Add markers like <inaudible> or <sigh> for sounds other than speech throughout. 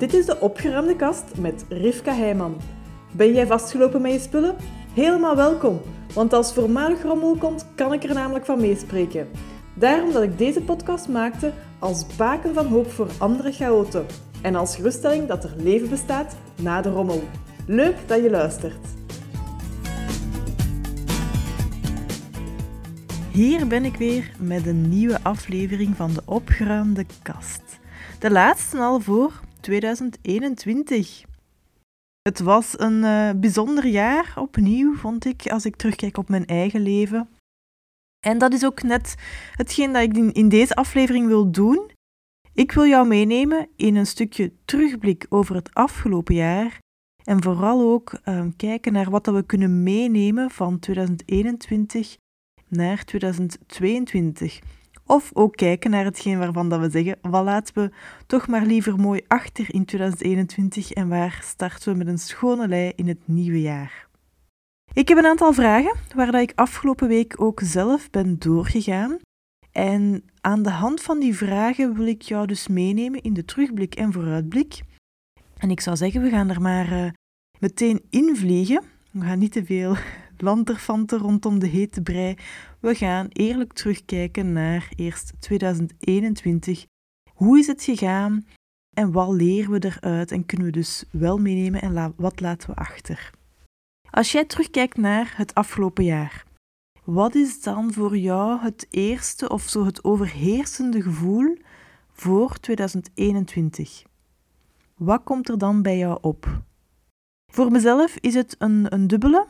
Dit is de opgeruimde kast met Rivka Heijman. Ben jij vastgelopen met je spullen? Helemaal welkom, want als voormalig rommel komt, kan ik er namelijk van meespreken. Daarom dat ik deze podcast maakte als baken van hoop voor andere chaoten en als geruststelling dat er leven bestaat na de rommel. Leuk dat je luistert. Hier ben ik weer met een nieuwe aflevering van de opgeruimde kast. De laatste al voor 2021. Het was een uh, bijzonder jaar opnieuw, vond ik, als ik terugkijk op mijn eigen leven. En dat is ook net hetgeen dat ik in, deze aflevering wil doen. Ik wil jou meenemen in een stukje terugblik over het afgelopen jaar en vooral ook uh, kijken naar wat dat we kunnen meenemen van 2021 naar 2022. Of ook kijken naar hetgeen waarvan dat we zeggen, wat laten we toch maar liever mooi achter in 2021 en waar starten we met een schone lei in het nieuwe jaar. Ik heb een aantal vragen waar dat ik afgelopen week ook zelf ben doorgegaan. En aan de hand van die vragen wil ik jou dus meenemen in de terugblik en vooruitblik. En ik zou zeggen, we gaan er maar uh, meteen invliegen. We gaan niet te veel lanterfanten rondom de hete brei. We gaan eerlijk terugkijken naar eerst 2021. Hoe is het gegaan en wat leren we eruit en kunnen we dus wel meenemen en wat laten we achter? Als jij terugkijkt naar het afgelopen jaar, wat is dan voor jou het eerste of zo het overheersende gevoel voor 2021? Wat komt er dan bij jou op? Voor mezelf is het een, een dubbele.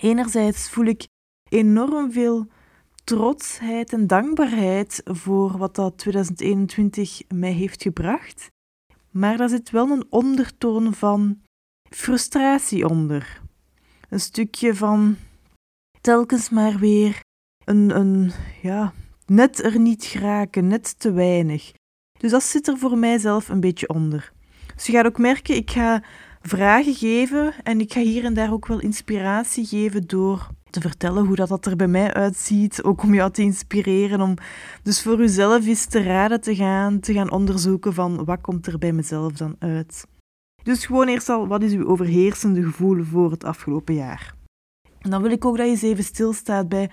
Enerzijds voel ik enorm veel trotsheid en dankbaarheid voor wat dat 2021 mij heeft gebracht. Maar daar zit wel een ondertoon van frustratie onder. Een stukje van telkens maar weer een, een ja, net er niet geraken, net te weinig. Dus dat zit er voor mijzelf een beetje onder. Dus je gaat ook merken, ik ga vragen geven en ik ga hier en daar ook wel inspiratie geven door te vertellen hoe dat, dat er bij mij uitziet, ook om jou te inspireren, om dus voor jezelf eens te raden te gaan, te gaan onderzoeken van wat komt er bij mezelf dan uit. Dus gewoon eerst al, wat is uw overheersende gevoel voor het afgelopen jaar? En dan wil ik ook dat je eens even stilstaat bij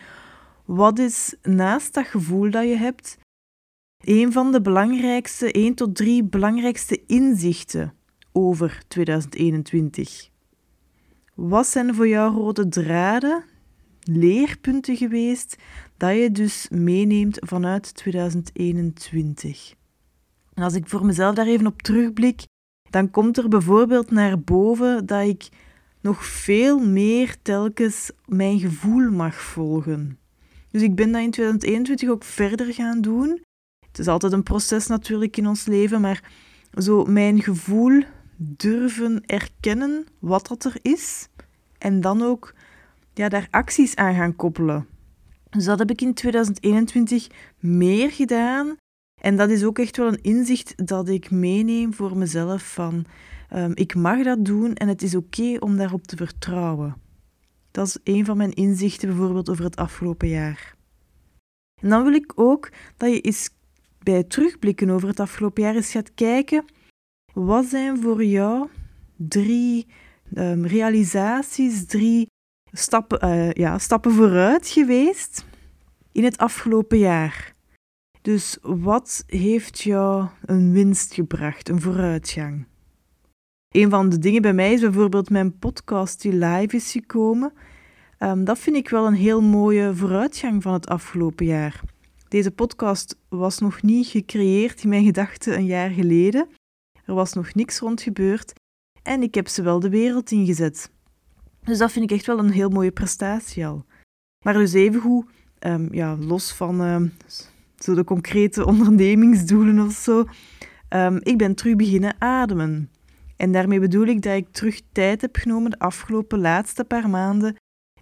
wat is naast dat gevoel dat je hebt, een van de belangrijkste, één tot drie belangrijkste inzichten over 2021? Wat zijn voor jou rode draden, leerpunten geweest dat je dus meeneemt vanuit 2021? En als ik voor mezelf daar even op terugblik, dan komt er bijvoorbeeld naar boven dat ik nog veel meer telkens mijn gevoel mag volgen. Dus ik ben dat in 2021 ook verder gaan doen. Het is altijd een proces natuurlijk in ons leven, maar zo mijn gevoel durven erkennen wat dat er is en dan ook ja, daar acties aan gaan koppelen. Dus dat heb ik in 2021 meer gedaan. En dat is ook echt wel een inzicht dat ik meeneem voor mezelf van um, ik mag dat doen en het is oké om daarop te vertrouwen. Dat is een van mijn inzichten bijvoorbeeld over het afgelopen jaar. En dan wil ik ook dat je eens bij terugblikken over het afgelopen jaar eens gaat kijken wat zijn voor jou drie um, realisaties, drie stappen, uh, ja, stappen vooruit geweest in het afgelopen jaar? Dus wat heeft jou een winst gebracht, een vooruitgang? Een van de dingen bij mij is bijvoorbeeld mijn podcast die live is gekomen. Um, dat vind ik wel een heel mooie vooruitgang van het afgelopen jaar. Deze podcast was nog niet gecreëerd in mijn gedachten een jaar geleden. Er was nog niks rond gebeurd en ik heb ze wel de wereld ingezet. Dus dat vind ik echt wel een heel mooie prestatie al. Maar dus evengoed, um, ja, los van um, zo de concrete <laughs> ondernemingsdoelen of zo, um, ik ben terug beginnen ademen. En daarmee bedoel ik dat ik terug tijd heb genomen de afgelopen laatste paar maanden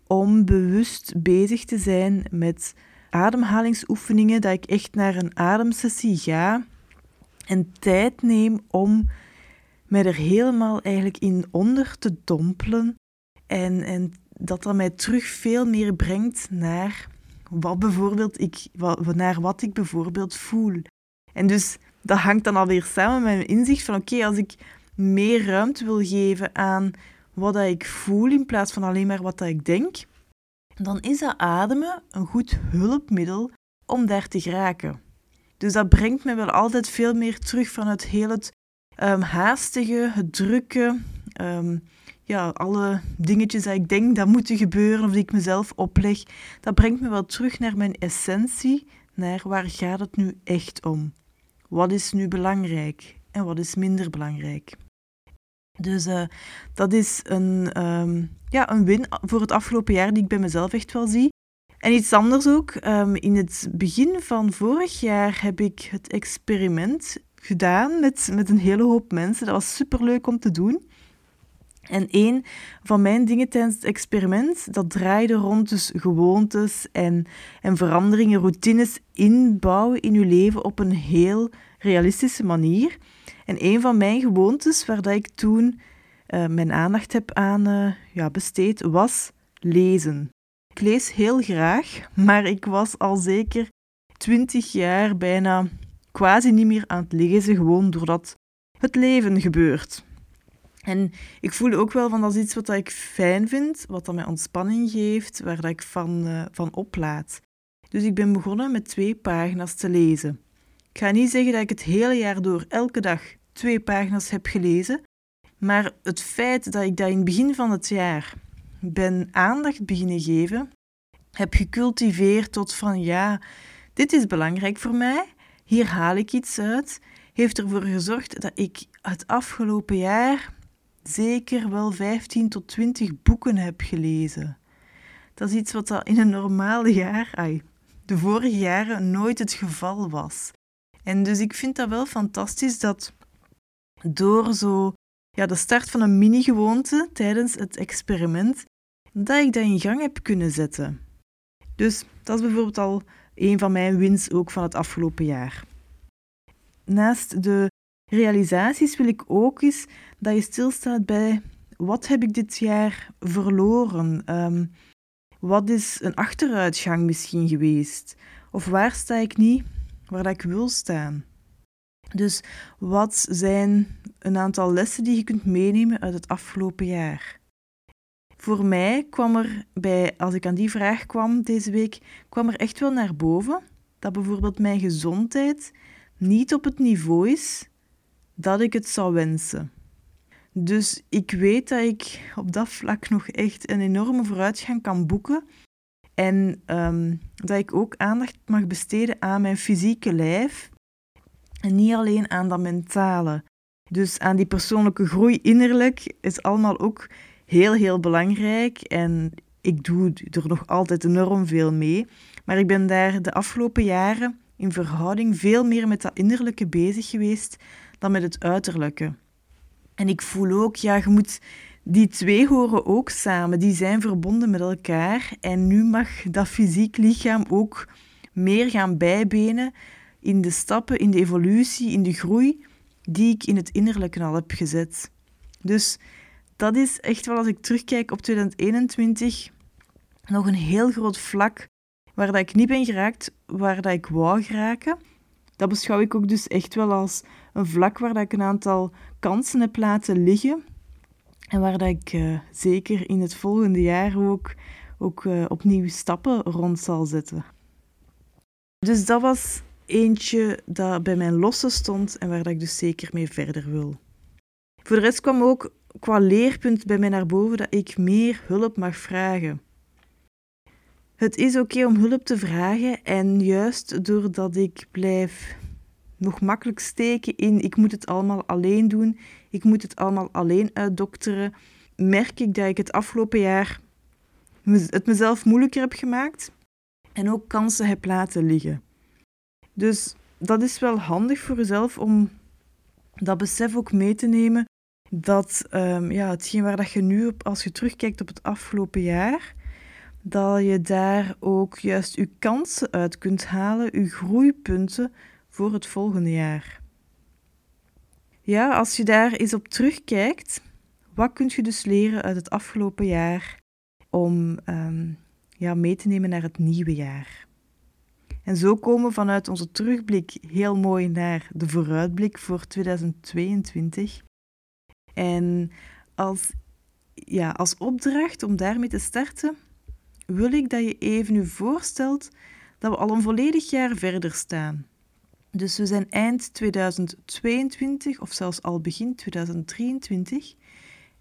om bewust bezig te zijn met ademhalingsoefeningen, dat ik echt naar een ademsessie ga en tijd neem om mij er helemaal eigenlijk in onder te dompelen en, en dat dat mij terug veel meer brengt naar wat bijvoorbeeld ik, naar wat ik bijvoorbeeld voel. En dus dat hangt dan alweer samen met mijn inzicht van oké, als ik meer ruimte wil geven aan wat dat ik voel in plaats van alleen maar wat dat ik denk, dan is dat ademen een goed hulpmiddel om daar te geraken. Dus dat brengt me wel altijd veel meer terug van het heel het um, haastige, het drukke, um, ja, alle dingetjes dat ik denk dat moeten gebeuren of die ik mezelf opleg. Dat brengt me wel terug naar mijn essentie, naar waar gaat het nu echt om? Wat is nu belangrijk en wat is minder belangrijk? Dus uh, dat is een, um, ja, een win voor het afgelopen jaar die ik bij mezelf echt wel zie. En iets anders ook. Um, in het begin van vorig jaar heb ik het experiment gedaan met, met een hele hoop mensen. Dat was superleuk om te doen. En een van mijn dingen tijdens het experiment, dat draaide rond dus gewoontes en, en veranderingen, routines inbouwen in je leven op een heel realistische manier. En een van mijn gewoontes waar dat ik toen uh, mijn aandacht heb aan uh, ja, besteed, was lezen. Ik lees heel graag, maar ik was al zeker twintig jaar bijna quasi niet meer aan het lezen, gewoon doordat het leven gebeurt. En ik voelde ook wel van dat is iets wat ik fijn vind, wat dat mij ontspanning geeft, waar dat ik van, uh, van oplaad. Dus ik ben begonnen met twee pagina's te lezen. Ik ga niet zeggen dat ik het hele jaar door elke dag twee pagina's heb gelezen, maar het feit dat ik dat in het begin van het jaar ben aandacht beginnen geven, heb gecultiveerd tot van ja, dit is belangrijk voor mij, hier haal ik iets uit, heeft ervoor gezorgd dat ik het afgelopen jaar zeker wel 15 tot 20 boeken heb gelezen. Dat is iets wat in een normaal jaar, ai, de vorige jaren, nooit het geval was. En dus ik vind dat wel fantastisch dat door zo ja, de start van een mini-gewoonte tijdens het experiment, dat ik dat in gang heb kunnen zetten. Dus dat is bijvoorbeeld al een van mijn wins ook van het afgelopen jaar. Naast de realisaties wil ik ook eens dat je stilstaat bij wat heb ik dit jaar verloren? Um, wat is een achteruitgang misschien geweest? Of waar sta ik niet waar dat ik wil staan? Dus wat zijn een aantal lessen die je kunt meenemen uit het afgelopen jaar? Voor mij kwam er bij, als ik aan die vraag kwam deze week, kwam er echt wel naar boven dat bijvoorbeeld mijn gezondheid niet op het niveau is dat ik het zou wensen. Dus ik weet dat ik op dat vlak nog echt een enorme vooruitgang kan boeken. En um, dat ik ook aandacht mag besteden aan mijn fysieke lijf. En niet alleen aan dat mentale. Dus aan die persoonlijke groei innerlijk is allemaal ook heel, heel belangrijk. En ik doe er nog altijd enorm veel mee. Maar ik ben daar de afgelopen jaren in verhouding veel meer met dat innerlijke bezig geweest dan met het uiterlijke. En ik voel ook, ja, je moet die twee horen ook samen, die zijn verbonden met elkaar. En nu mag dat fysiek lichaam ook meer gaan bijbenen in de stappen, in de evolutie, in de groei die ik in het innerlijke al heb gezet. Dus dat is echt wel, als ik terugkijk op 2021, nog een heel groot vlak waar dat ik niet ben geraakt, waar dat ik wou geraken. Dat beschouw ik ook dus echt wel als een vlak waar dat ik een aantal kansen heb laten liggen. En waar dat ik uh, zeker in het volgende jaar ook, ook uh, opnieuw stappen rond zal zetten. Dus dat was eentje dat bij mijn losse stond en waar dat ik dus zeker mee verder wil. Voor de rest kwam ook qua leerpunt bij mij naar boven dat ik meer hulp mag vragen. Het is oké om hulp te vragen en juist doordat ik blijf nog makkelijk steken in ik moet het allemaal alleen doen, ik moet het allemaal alleen uitdokteren, merk ik dat ik het afgelopen jaar het mezelf moeilijker heb gemaakt en ook kansen heb laten liggen. Dus dat is wel handig voor jezelf om dat besef ook mee te nemen dat um, ja, hetgeen waar dat je nu op, als je terugkijkt op het afgelopen jaar, dat je daar ook juist je kansen uit kunt halen, je groeipunten voor het volgende jaar. Ja, als je daar eens op terugkijkt, wat kun je dus leren uit het afgelopen jaar om um, ja, mee te nemen naar het nieuwe jaar? En zo komen we vanuit onze terugblik heel mooi naar de vooruitblik voor 2022. En als, ja, als opdracht om daarmee te starten, wil ik dat je even je voorstelt dat we al een volledig jaar verder staan. Dus we zijn eind 2022 of zelfs al begin 2023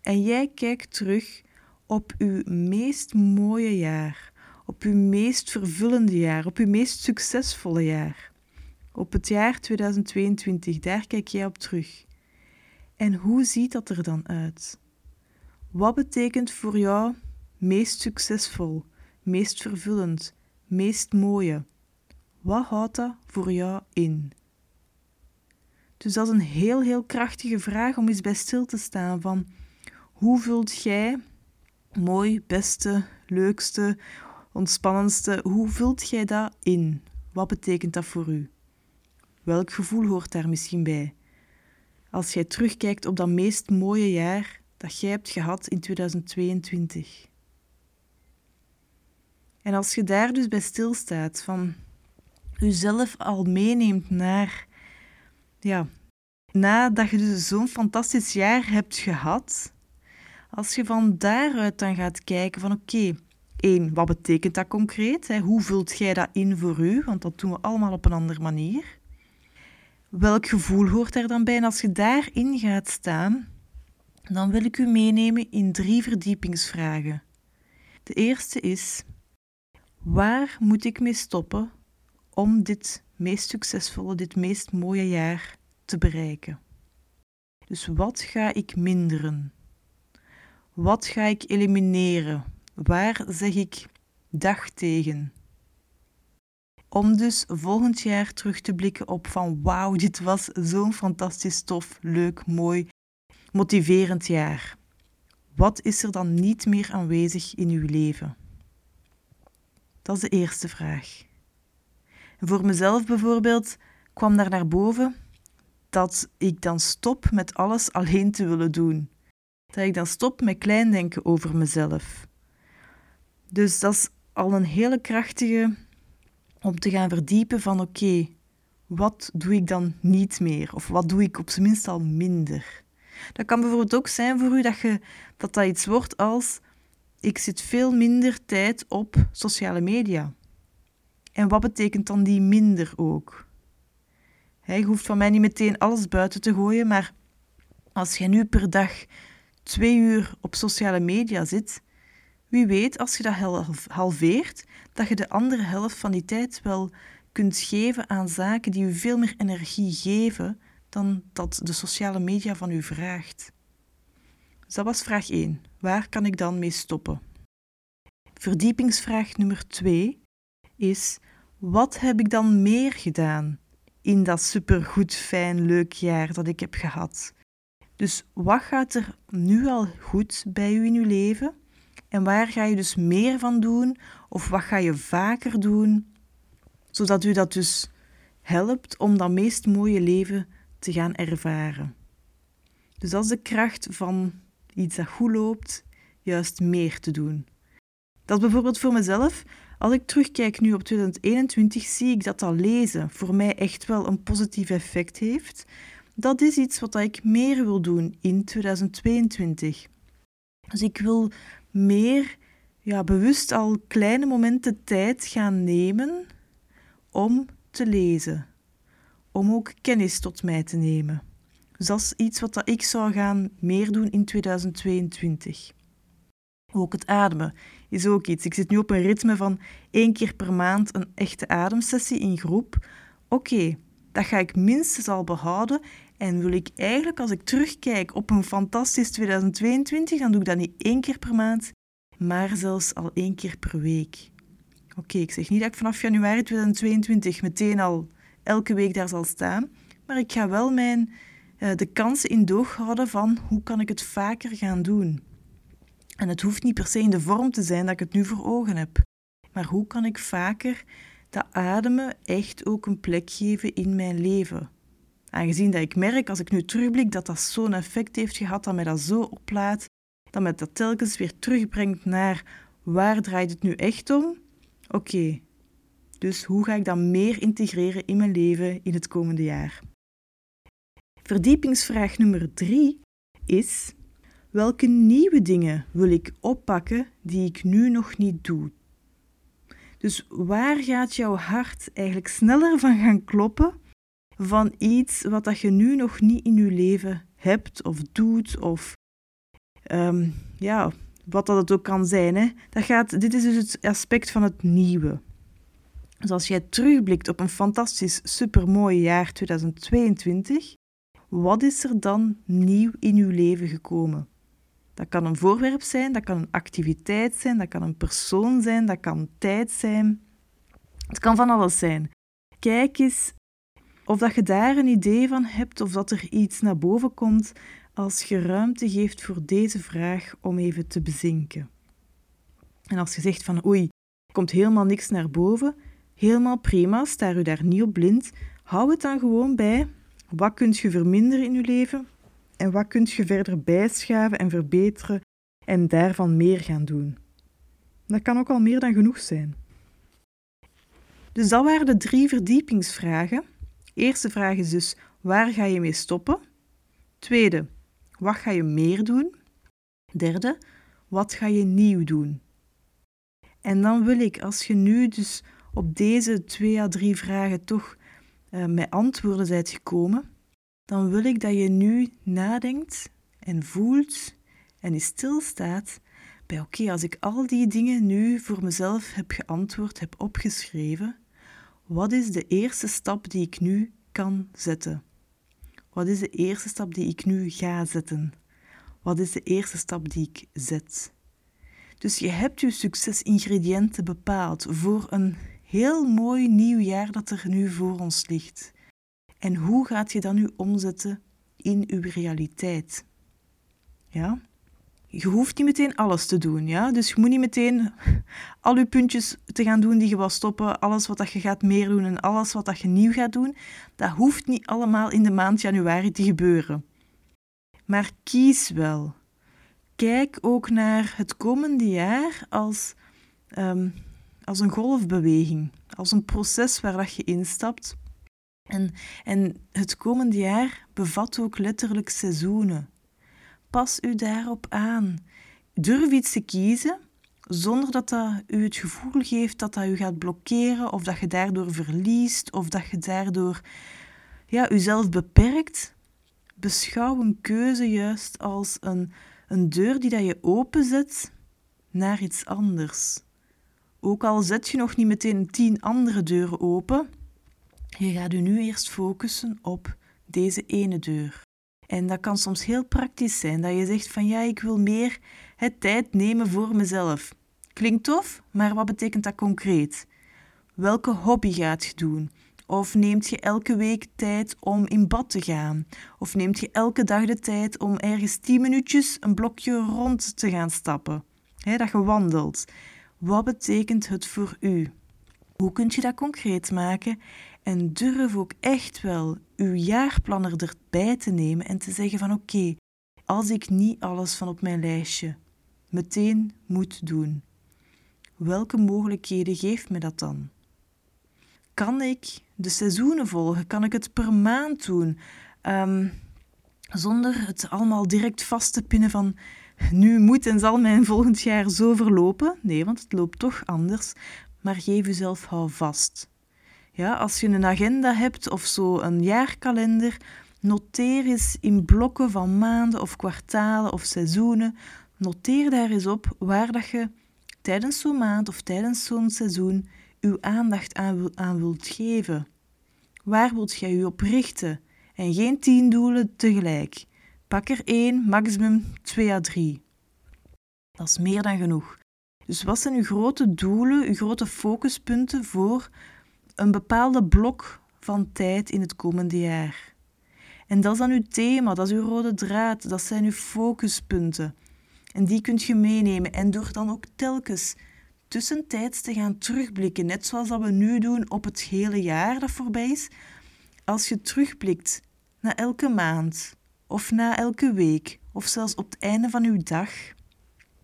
en jij kijkt terug op uw meest mooie jaar, op uw meest vervullende jaar, op uw meest succesvolle jaar. Op het jaar 2022, daar kijk jij op terug. En hoe ziet dat er dan uit? Wat betekent voor jou meest succesvol, meest vervullend, meest mooie? Wat houdt dat voor jou in? Dus dat is een heel, heel krachtige vraag om eens bij stil te staan van hoe vult jij mooi, beste, leukste, ontspannendste, hoe vult jij dat in? Wat betekent dat voor u? Welk gevoel hoort daar misschien bij? Als jij terugkijkt op dat meest mooie jaar dat jij hebt gehad in 2022. En als je daar dus bij stilstaat, van jezelf al meeneemt naar, ja, nadat je dus zo'n fantastisch jaar hebt gehad, als je van daaruit dan gaat kijken van oké, één, wat betekent dat concreet? Hè? Hoe vult jij dat in voor u? Want dat doen we allemaal op een andere manier. Welk gevoel hoort er dan bij? En als je daarin gaat staan, dan wil ik u meenemen in drie verdiepingsvragen. De eerste is: waar moet ik mee stoppen om dit meest succesvolle, dit meest mooie jaar te bereiken? Dus wat ga ik minderen? Wat ga ik elimineren? Waar zeg ik dag tegen? Om dus volgend jaar terug te blikken op van wauw, <laughs> dit was zo'n fantastisch tof, leuk, mooi, motiverend jaar. Wat is er dan niet meer aanwezig in uw leven? Dat is de eerste vraag. Voor mezelf bijvoorbeeld kwam daar naar boven dat ik dan stop met alles <laughs> alleen te willen doen. Dat ik dan stop met klein denken over mezelf. Dus dat is al een hele krachtige om te gaan verdiepen van oké, wat doe ik dan niet meer? Of wat doe ik op zijn minst al minder? Dat kan bijvoorbeeld ook zijn voor u dat, je, dat dat iets wordt als ik zit veel minder tijd op sociale media. En wat betekent dan die minder ook? je hoeft van mij niet meteen alles buiten te gooien, maar als je nu per dag twee uur op sociale media zit, wie weet, als je dat halveert, dat je de andere helft van die tijd wel kunt geven aan zaken die u veel meer energie geven dan dat de sociale media van u vraagt. Dus dat was vraag 1. Waar kan ik dan mee stoppen? Verdiepingsvraag nummer 2 is: wat heb ik dan meer gedaan in dat supergoed, fijn, leuk jaar dat ik heb gehad? Dus wat gaat er nu al goed bij u in uw leven? En waar ga je dus meer van doen? Of wat ga je vaker doen? Zodat u dat dus helpt om dat meest mooie leven te gaan ervaren. Dus dat is de kracht van iets dat goed loopt, juist meer te doen. Dat bijvoorbeeld voor mezelf. Als ik terugkijk nu op 2021, zie ik dat dat lezen voor mij echt wel een positief effect heeft. Dat is iets wat ik meer wil doen in 2022. Dus ik wil meer ja, bewust al kleine momenten tijd gaan nemen om te lezen. Om ook kennis tot mij te nemen. Dus dat is iets wat ik zou gaan meer doen in 2022. Ook het ademen is ook iets. Ik zit nu op een ritme van één keer per maand een echte ademsessie in groep. Oké, dat ga ik minstens al behouden. En wil ik eigenlijk, als ik terugkijk op een fantastisch 2022, dan doe ik dat niet één keer per maand, maar zelfs al één keer per week. Oké, ik zeg niet dat ik vanaf januari 2022 meteen al elke week daar zal staan, maar ik ga wel mijn, uh, de kansen in doog houden van hoe kan ik het vaker gaan doen. En het hoeft niet per se in de vorm te zijn dat ik het nu voor ogen heb, maar hoe kan ik vaker dat ademen echt ook een plek geven in mijn leven? Aangezien dat ik merk, als ik nu terugblik, dat dat zo'n effect heeft gehad, dat mij dat zo oplaat, dat mij dat telkens weer terugbrengt naar waar draait het nu echt om? Oké, Dus hoe ga ik dat meer integreren in mijn leven in het komende jaar? Verdiepingsvraag nummer drie is: welke nieuwe dingen wil ik oppakken die ik nu nog niet doe? Dus waar gaat jouw hart eigenlijk sneller van gaan kloppen van iets wat dat je nu nog niet in je leven hebt of doet of ehm, ja, wat dat het ook kan zijn. Hè? Dat gaat, dit is dus het aspect van het nieuwe. Dus als jij terugblikt op een fantastisch, supermooi jaar 2022, wat is er dan nieuw in uw leven gekomen? Dat kan een voorwerp zijn, dat kan een activiteit zijn, dat kan een persoon zijn, dat kan tijd zijn. Het kan van alles zijn. Kijk eens of dat je daar een idee van hebt of dat er iets naar boven komt als je ruimte geeft voor deze vraag om even te bezinken. En als je zegt van oei, er komt helemaal niks naar boven, helemaal prima, sta u daar niet op blind, hou het dan gewoon bij. Wat kunt je verminderen in je leven en wat kunt je verder bijschaven en verbeteren en daarvan meer gaan doen. Dat kan ook al meer dan genoeg zijn. Dus dat waren de drie verdiepingsvragen. Eerste vraag is dus: waar ga je mee stoppen? Tweede, wat ga je meer doen? Derde, wat ga je nieuw doen? En dan wil ik, als je nu dus op deze twee à drie vragen toch uh, met antwoorden bent gekomen, dan wil ik dat je nu nadenkt en voelt en is stilstaat bij oké, als ik al die dingen nu voor mezelf heb geantwoord, heb opgeschreven, wat is de eerste stap die ik nu kan zetten? Wat is de eerste stap die ik nu ga zetten? Wat is de eerste stap die ik zet? Dus je hebt je succesingrediënten bepaald voor een heel mooi nieuw jaar dat er nu voor ons ligt. En hoe gaat je dat nu omzetten in uw realiteit? Ja? Je hoeft niet meteen alles te doen, ja? Dus je moet niet meteen al je puntjes te gaan doen die je wil stoppen, alles wat dat je gaat meer doen en alles wat dat je nieuw gaat doen. Dat hoeft niet allemaal in de maand januari te gebeuren. Maar kies wel. Kijk ook naar het komende jaar als, ehm, als een golfbeweging, als een proces waar dat je instapt en, en het komende jaar bevat ook letterlijk seizoenen. Pas u daarop aan. Durf iets te kiezen zonder dat dat u het gevoel geeft dat dat u gaat blokkeren of dat je daardoor verliest of dat je daardoor ja, uzelf beperkt. Beschouw een keuze juist als een, een deur die dat je openzet naar iets anders. Ook al zet je nog niet meteen tien andere deuren open, je gaat u nu eerst focussen op deze ene deur. En dat kan soms heel praktisch zijn, dat je zegt van ja, ik wil meer het tijd nemen voor mezelf. Klinkt tof, maar wat betekent dat concreet? Welke hobby gaat je doen? Of neemt je elke week tijd om in bad te gaan? Of neemt je elke dag de tijd om ergens 10 minuutjes een blokje rond te gaan stappen? He, dat je wandelt. Wat betekent het voor u? Hoe kunt je dat concreet maken? En durf ook echt wel uw jaarplanner erbij te nemen en te zeggen van oké, als ik niet alles van op mijn lijstje meteen moet doen, welke mogelijkheden geeft me dat dan? Kan ik de seizoenen volgen? Kan ik het per maand doen? Um, zonder het allemaal direct vast te pinnen van nu moet en zal mijn <laughs> volgend jaar zo verlopen. Nee, want het loopt toch anders. Maar geef jezelf vast. Ja, als je een agenda hebt of zo een jaarkalender, noteer eens in blokken van maanden of kwartalen of seizoenen. Noteer daar eens op waar dat je tijdens zo'n maand of tijdens zo'n seizoen uw aandacht aan, aan wilt geven. Waar wilt jij je op richten? En geen tien doelen tegelijk. Pak er één, maximum twee à drie. Dat is meer dan genoeg. Dus wat zijn uw grote doelen, uw grote focuspunten voor een bepaalde blok van tijd in het komende jaar? En dat is dan uw thema, dat is uw rode draad, dat zijn uw focuspunten. En die kunt je meenemen. En door dan ook telkens tussentijds te gaan terugblikken, net zoals dat we nu doen op het hele jaar dat voorbij is. Als je terugblikt naar elke maand, of na elke week, of zelfs op het einde van uw dag,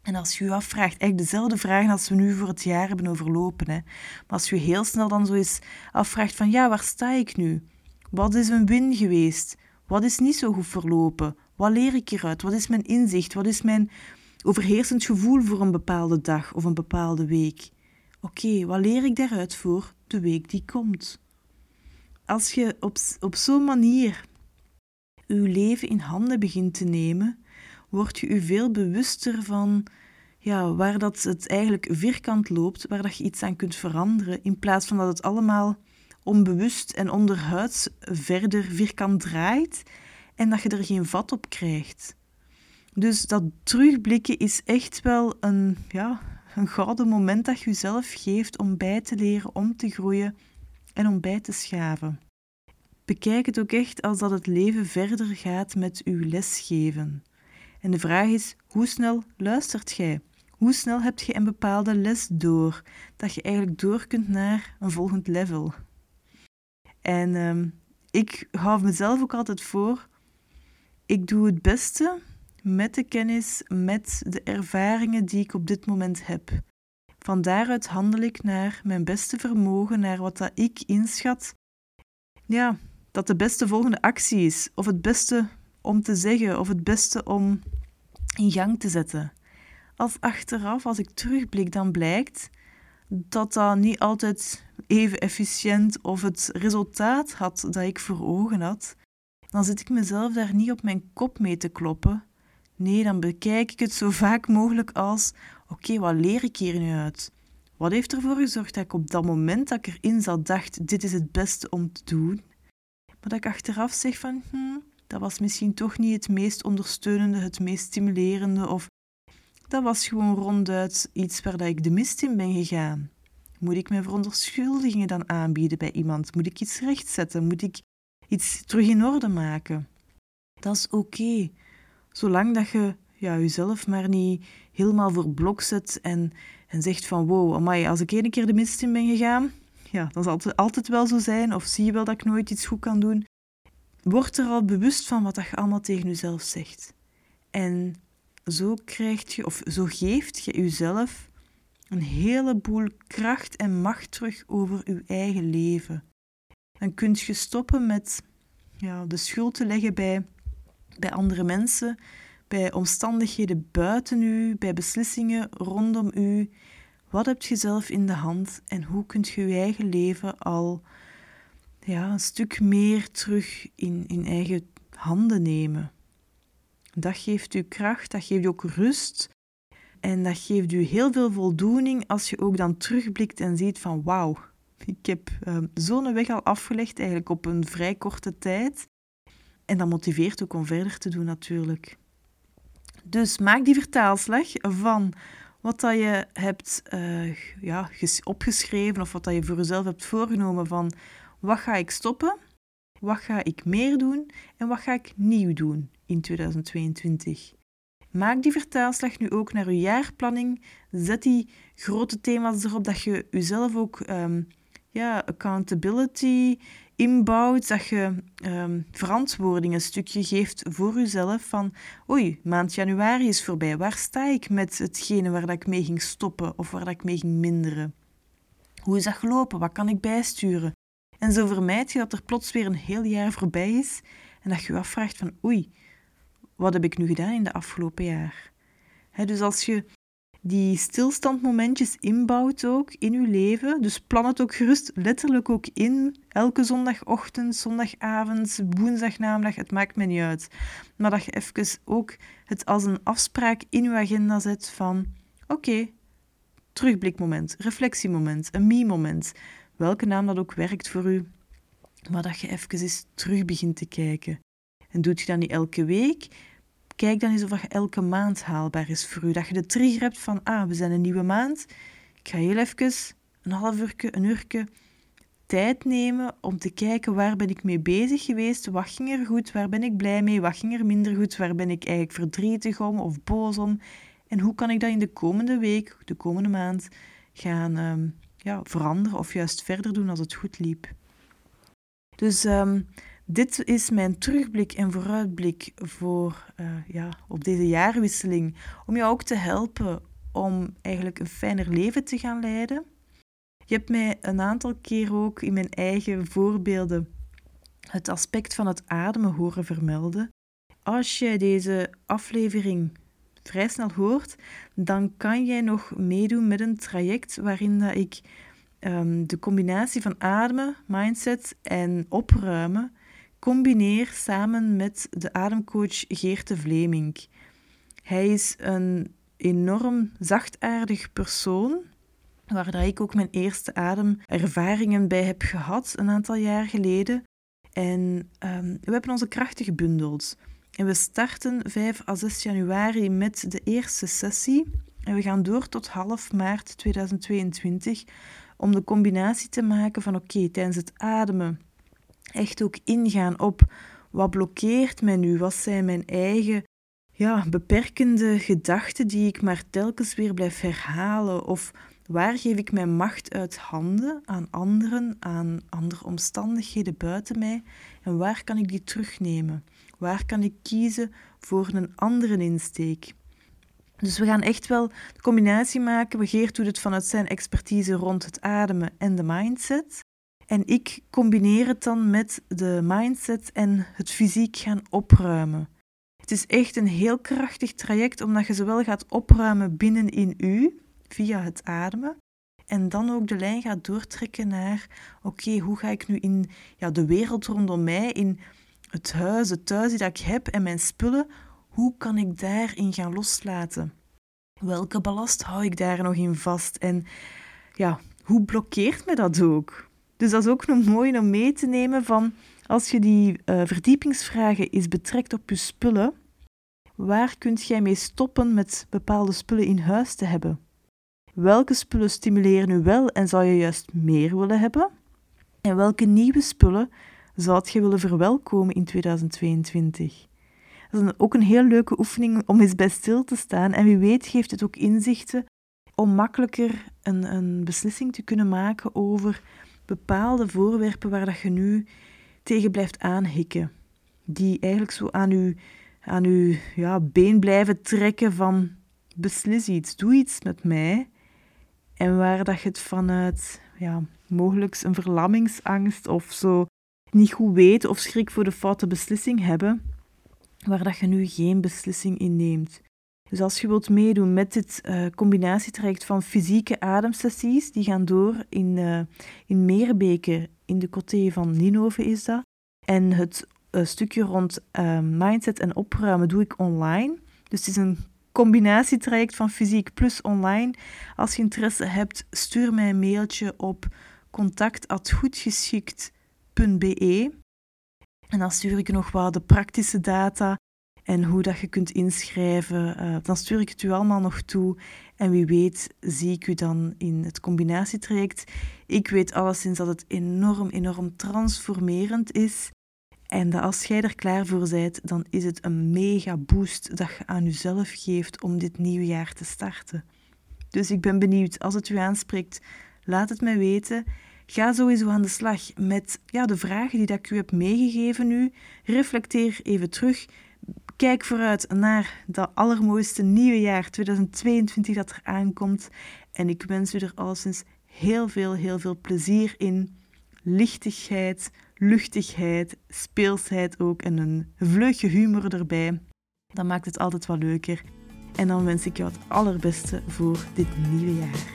En als je je afvraagt, eigenlijk dezelfde vragen als we nu voor het jaar hebben overlopen. Hè. Maar als je heel snel dan zo eens afvraagt van ja, waar sta ik nu? Wat is een win geweest? Wat is niet zo goed verlopen? Wat leer ik hieruit? Wat is mijn inzicht? Wat is mijn overheersend gevoel voor een bepaalde dag of een bepaalde week? Oké, wat leer ik daaruit voor de week die komt? Als je op, op zo'n manier je leven in handen begint te nemen, word je je veel bewuster van ja, waar dat het eigenlijk vierkant loopt, waar dat je iets aan kunt veranderen, in plaats van dat het allemaal onbewust en onderhuids verder vierkant draait en dat je er geen vat op krijgt. Dus dat terugblikken is echt wel een, ja, een gouden moment dat je jezelf geeft om bij te leren, om te groeien en om bij te schaven. Bekijk het ook echt als dat het leven verder gaat met uw lesgeven. En de vraag is, hoe snel luistert jij? Hoe snel heb je een bepaalde les door, dat je eigenlijk door kunt naar een volgend level? En um, ik hou mezelf ook altijd voor, ik doe het beste met de kennis, met de ervaringen die ik op dit moment heb. Van daaruit handel ik naar mijn beste vermogen, naar wat dat ik inschat. Ja, dat de beste volgende actie is, of het beste om te zeggen, of het beste om in gang te zetten. Als achteraf, als ik terugblik, dan blijkt dat dat niet altijd even efficiënt of het resultaat had dat ik voor ogen had, dan zit ik mezelf daar niet op mijn kop mee te kloppen. Nee, dan bekijk ik het zo vaak mogelijk als: oké, wat leer ik hier nu uit? Wat heeft ervoor gezorgd dat ik op dat moment dat ik erin zat dacht: dit is het beste om te doen? Maar dat ik achteraf zeg van: hm, dat was misschien toch niet het meest ondersteunende, het meest stimulerende of dat was gewoon ronduit iets waar dat ik de mist in ben gegaan. Moet ik mijn verontschuldigingen dan aanbieden bij iemand? Moet ik iets rechtzetten? Moet ik iets terug in orde maken? Dat is oké. Zolang dat je ja, jezelf maar niet helemaal voor blok zet en, en zegt van wow, amai, als ik één keer de mist in ben gegaan, ja, dan zal het altijd wel zo zijn. Of zie je wel dat ik nooit iets goed kan doen. Word er al bewust van wat je allemaal tegen jezelf zegt. En zo krijg je, of zo geeft je jezelf een heleboel kracht en macht terug over je eigen leven. Dan kun je stoppen met ja, de schuld te leggen bij, bij andere mensen, bij omstandigheden buiten u, bij beslissingen rondom u. Wat heb je zelf in de hand en hoe kunt je je eigen leven al ja, een stuk meer terug in, in eigen handen nemen? Dat geeft u kracht, dat geeft u ook rust. En dat geeft u heel veel voldoening als je ook dan terugblikt en ziet van wauw, ik heb uh, zo'n weg al afgelegd, eigenlijk op een vrij korte tijd. En dat motiveert ook om verder te doen natuurlijk. Dus maak die vertaalslag van wat dat je hebt uh, ja, opgeschreven of wat dat je voor jezelf hebt voorgenomen van wat ga ik stoppen, wat ga ik meer doen en wat ga ik nieuw doen in 2022. Maak die vertaalslag nu ook naar je jaarplanning. Zet die grote thema's erop dat je jezelf ook um, ja, accountability inbouwt, dat je um, verantwoording een stukje geeft voor jezelf van oei, maand januari is voorbij, waar sta ik met hetgene waar dat ik mee ging stoppen of waar dat ik mee ging minderen? Hoe is dat gelopen? Wat kan ik bijsturen? En zo vermijd je dat er plots weer een heel jaar voorbij is en dat je je afvraagt van oei, wat heb ik nu gedaan in de afgelopen jaar? dus als je die stilstandmomentjes inbouwt ook in je leven, dus plan het ook gerust letterlijk ook in, elke zondagochtend, zondagavond, woensdagnamiddag, het maakt me niet uit. Maar dat je even ook het als een afspraak in je agenda zet van, oké, terugblikmoment, reflectiemoment, een me-moment, welke naam dat ook werkt voor u, maar dat je even eens terug begint te kijken. En doet je dat niet elke week, Kijk dan eens of dat elke maand haalbaar is voor u. Dat je de trigger hebt van, ah, we zijn een nieuwe maand. Ik ga heel even een half uurtje, een uurtje tijd nemen om te kijken waar ben ik mee bezig geweest, wat ging er goed, waar ben ik blij mee, wat ging er minder goed, waar ben ik eigenlijk verdrietig om of boos om en hoe kan ik dat in de komende week, de komende maand gaan um, ja, veranderen of juist verder doen als het goed liep. Dus um, Dit is mijn terugblik en vooruitblik voor, uh, ja, op deze jaarwisseling. Om jou ook te helpen om eigenlijk een fijner leven te gaan leiden. Je hebt mij een aantal keer ook in mijn eigen voorbeelden het aspect van het ademen horen vermelden. Als je deze aflevering vrij snel hoort, dan kan jij nog meedoen met een traject waarin dat ik um, de combinatie van ademen, mindset en opruimen combineer samen met de ademcoach Geert de Vleming. Hij is een enorm zachtaardig persoon, waar dat ik ook mijn eerste ademervaringen bij heb gehad een aantal jaar geleden. En um, we hebben onze krachten gebundeld. En we starten 5 à 6 januari met de eerste sessie. En we gaan door tot half maart 2022 om de combinatie te maken van oké, tijdens het ademen echt ook ingaan op wat blokkeert mij nu, wat zijn mijn eigen ja, beperkende gedachten die ik maar telkens weer blijf herhalen of waar geef ik mijn macht uit handen aan anderen, aan andere omstandigheden buiten mij en waar kan ik die terugnemen? Waar kan ik kiezen voor een andere insteek? Dus we gaan echt wel de combinatie maken. Geert doet het vanuit zijn expertise rond het ademen en de mindset. En ik combineer het dan met de mindset en het fysiek gaan opruimen. Het is echt een heel krachtig traject, omdat je zowel gaat opruimen binnenin u, via het ademen, en dan ook de lijn gaat doortrekken naar, oké, hoe ga ik nu in ja, de wereld rondom mij, in het huis, het thuis dat ik heb en mijn spullen, hoe kan ik daarin gaan loslaten? Welke ballast hou ik daar nog in vast? En ja, hoe blokkeert me dat ook? Dus dat is ook nog mooi om mee te nemen van als je die uh, verdiepingsvragen eens betrekt op je spullen, waar kunt jij mee stoppen met bepaalde spullen in huis te hebben? Welke spullen stimuleren u wel en zou je juist meer willen hebben? En welke nieuwe spullen zou je willen verwelkomen in 2022? Dat is ook een heel leuke oefening om eens bij stil te staan. En wie weet geeft het ook inzichten om makkelijker een, een beslissing te kunnen maken over bepaalde voorwerpen waar dat je nu tegen blijft aanhikken. Die eigenlijk zo aan je, aan uw ja, been blijven trekken van beslis iets, doe iets met mij. En waar dat je het vanuit ja, mogelijk een verlammingsangst of zo niet goed weet of schrik voor de foute beslissing hebben, waar dat je nu geen beslissing in neemt. Dus als je wilt meedoen met dit uh, combinatietraject van fysieke ademsessies, die gaan door in, uh, in Meerbeke, in de coté van Ninove is dat. En het uh, stukje rond mindset en opruimen doe ik online. Dus het is een combinatietraject van fysiek plus online. Als je interesse hebt, stuur mij een mailtje op contact.goedgeschikt.be en dan stuur ik nog wat de praktische data en hoe dat je kunt inschrijven. Uh, dan stuur ik het u allemaal nog toe. En wie weet zie ik u dan in het combinatietraject. Ik weet alleszins dat het enorm, enorm transformerend is. En dat als jij er klaar voor bent, dan is het een mega boost dat je aan jezelf geeft om dit nieuwe jaar te starten. Dus ik ben benieuwd, als het u aanspreekt, laat het mij weten. Ga sowieso aan de slag met ja, de vragen die dat ik u heb meegegeven nu. Reflecteer even terug. Kijk vooruit naar dat allermooiste nieuwe jaar 2022 dat er aankomt. En ik wens u er alleszins heel veel, heel veel plezier in. Lichtigheid, luchtigheid, speelsheid ook en een vleugje humor erbij. Dat maakt het altijd wat leuker. En dan wens ik jou het allerbeste voor dit nieuwe jaar.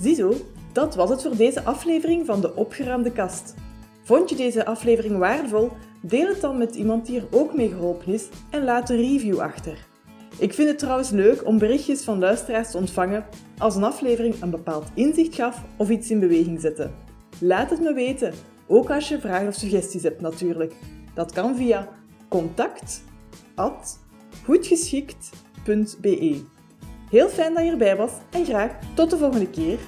Ziezo, dat was het voor deze aflevering van de Opgeruimde Kast. Vond je deze aflevering waardevol? Deel het dan met iemand die er ook mee geholpen is en laat een review achter. Ik vind het trouwens leuk om berichtjes van luisteraars te ontvangen als een aflevering een bepaald inzicht gaf of iets in beweging zette. Laat het me weten, ook als je vragen of suggesties hebt natuurlijk. Dat kan via contact@goedgeschikt.be. Heel fijn dat je erbij was en graag tot de volgende keer.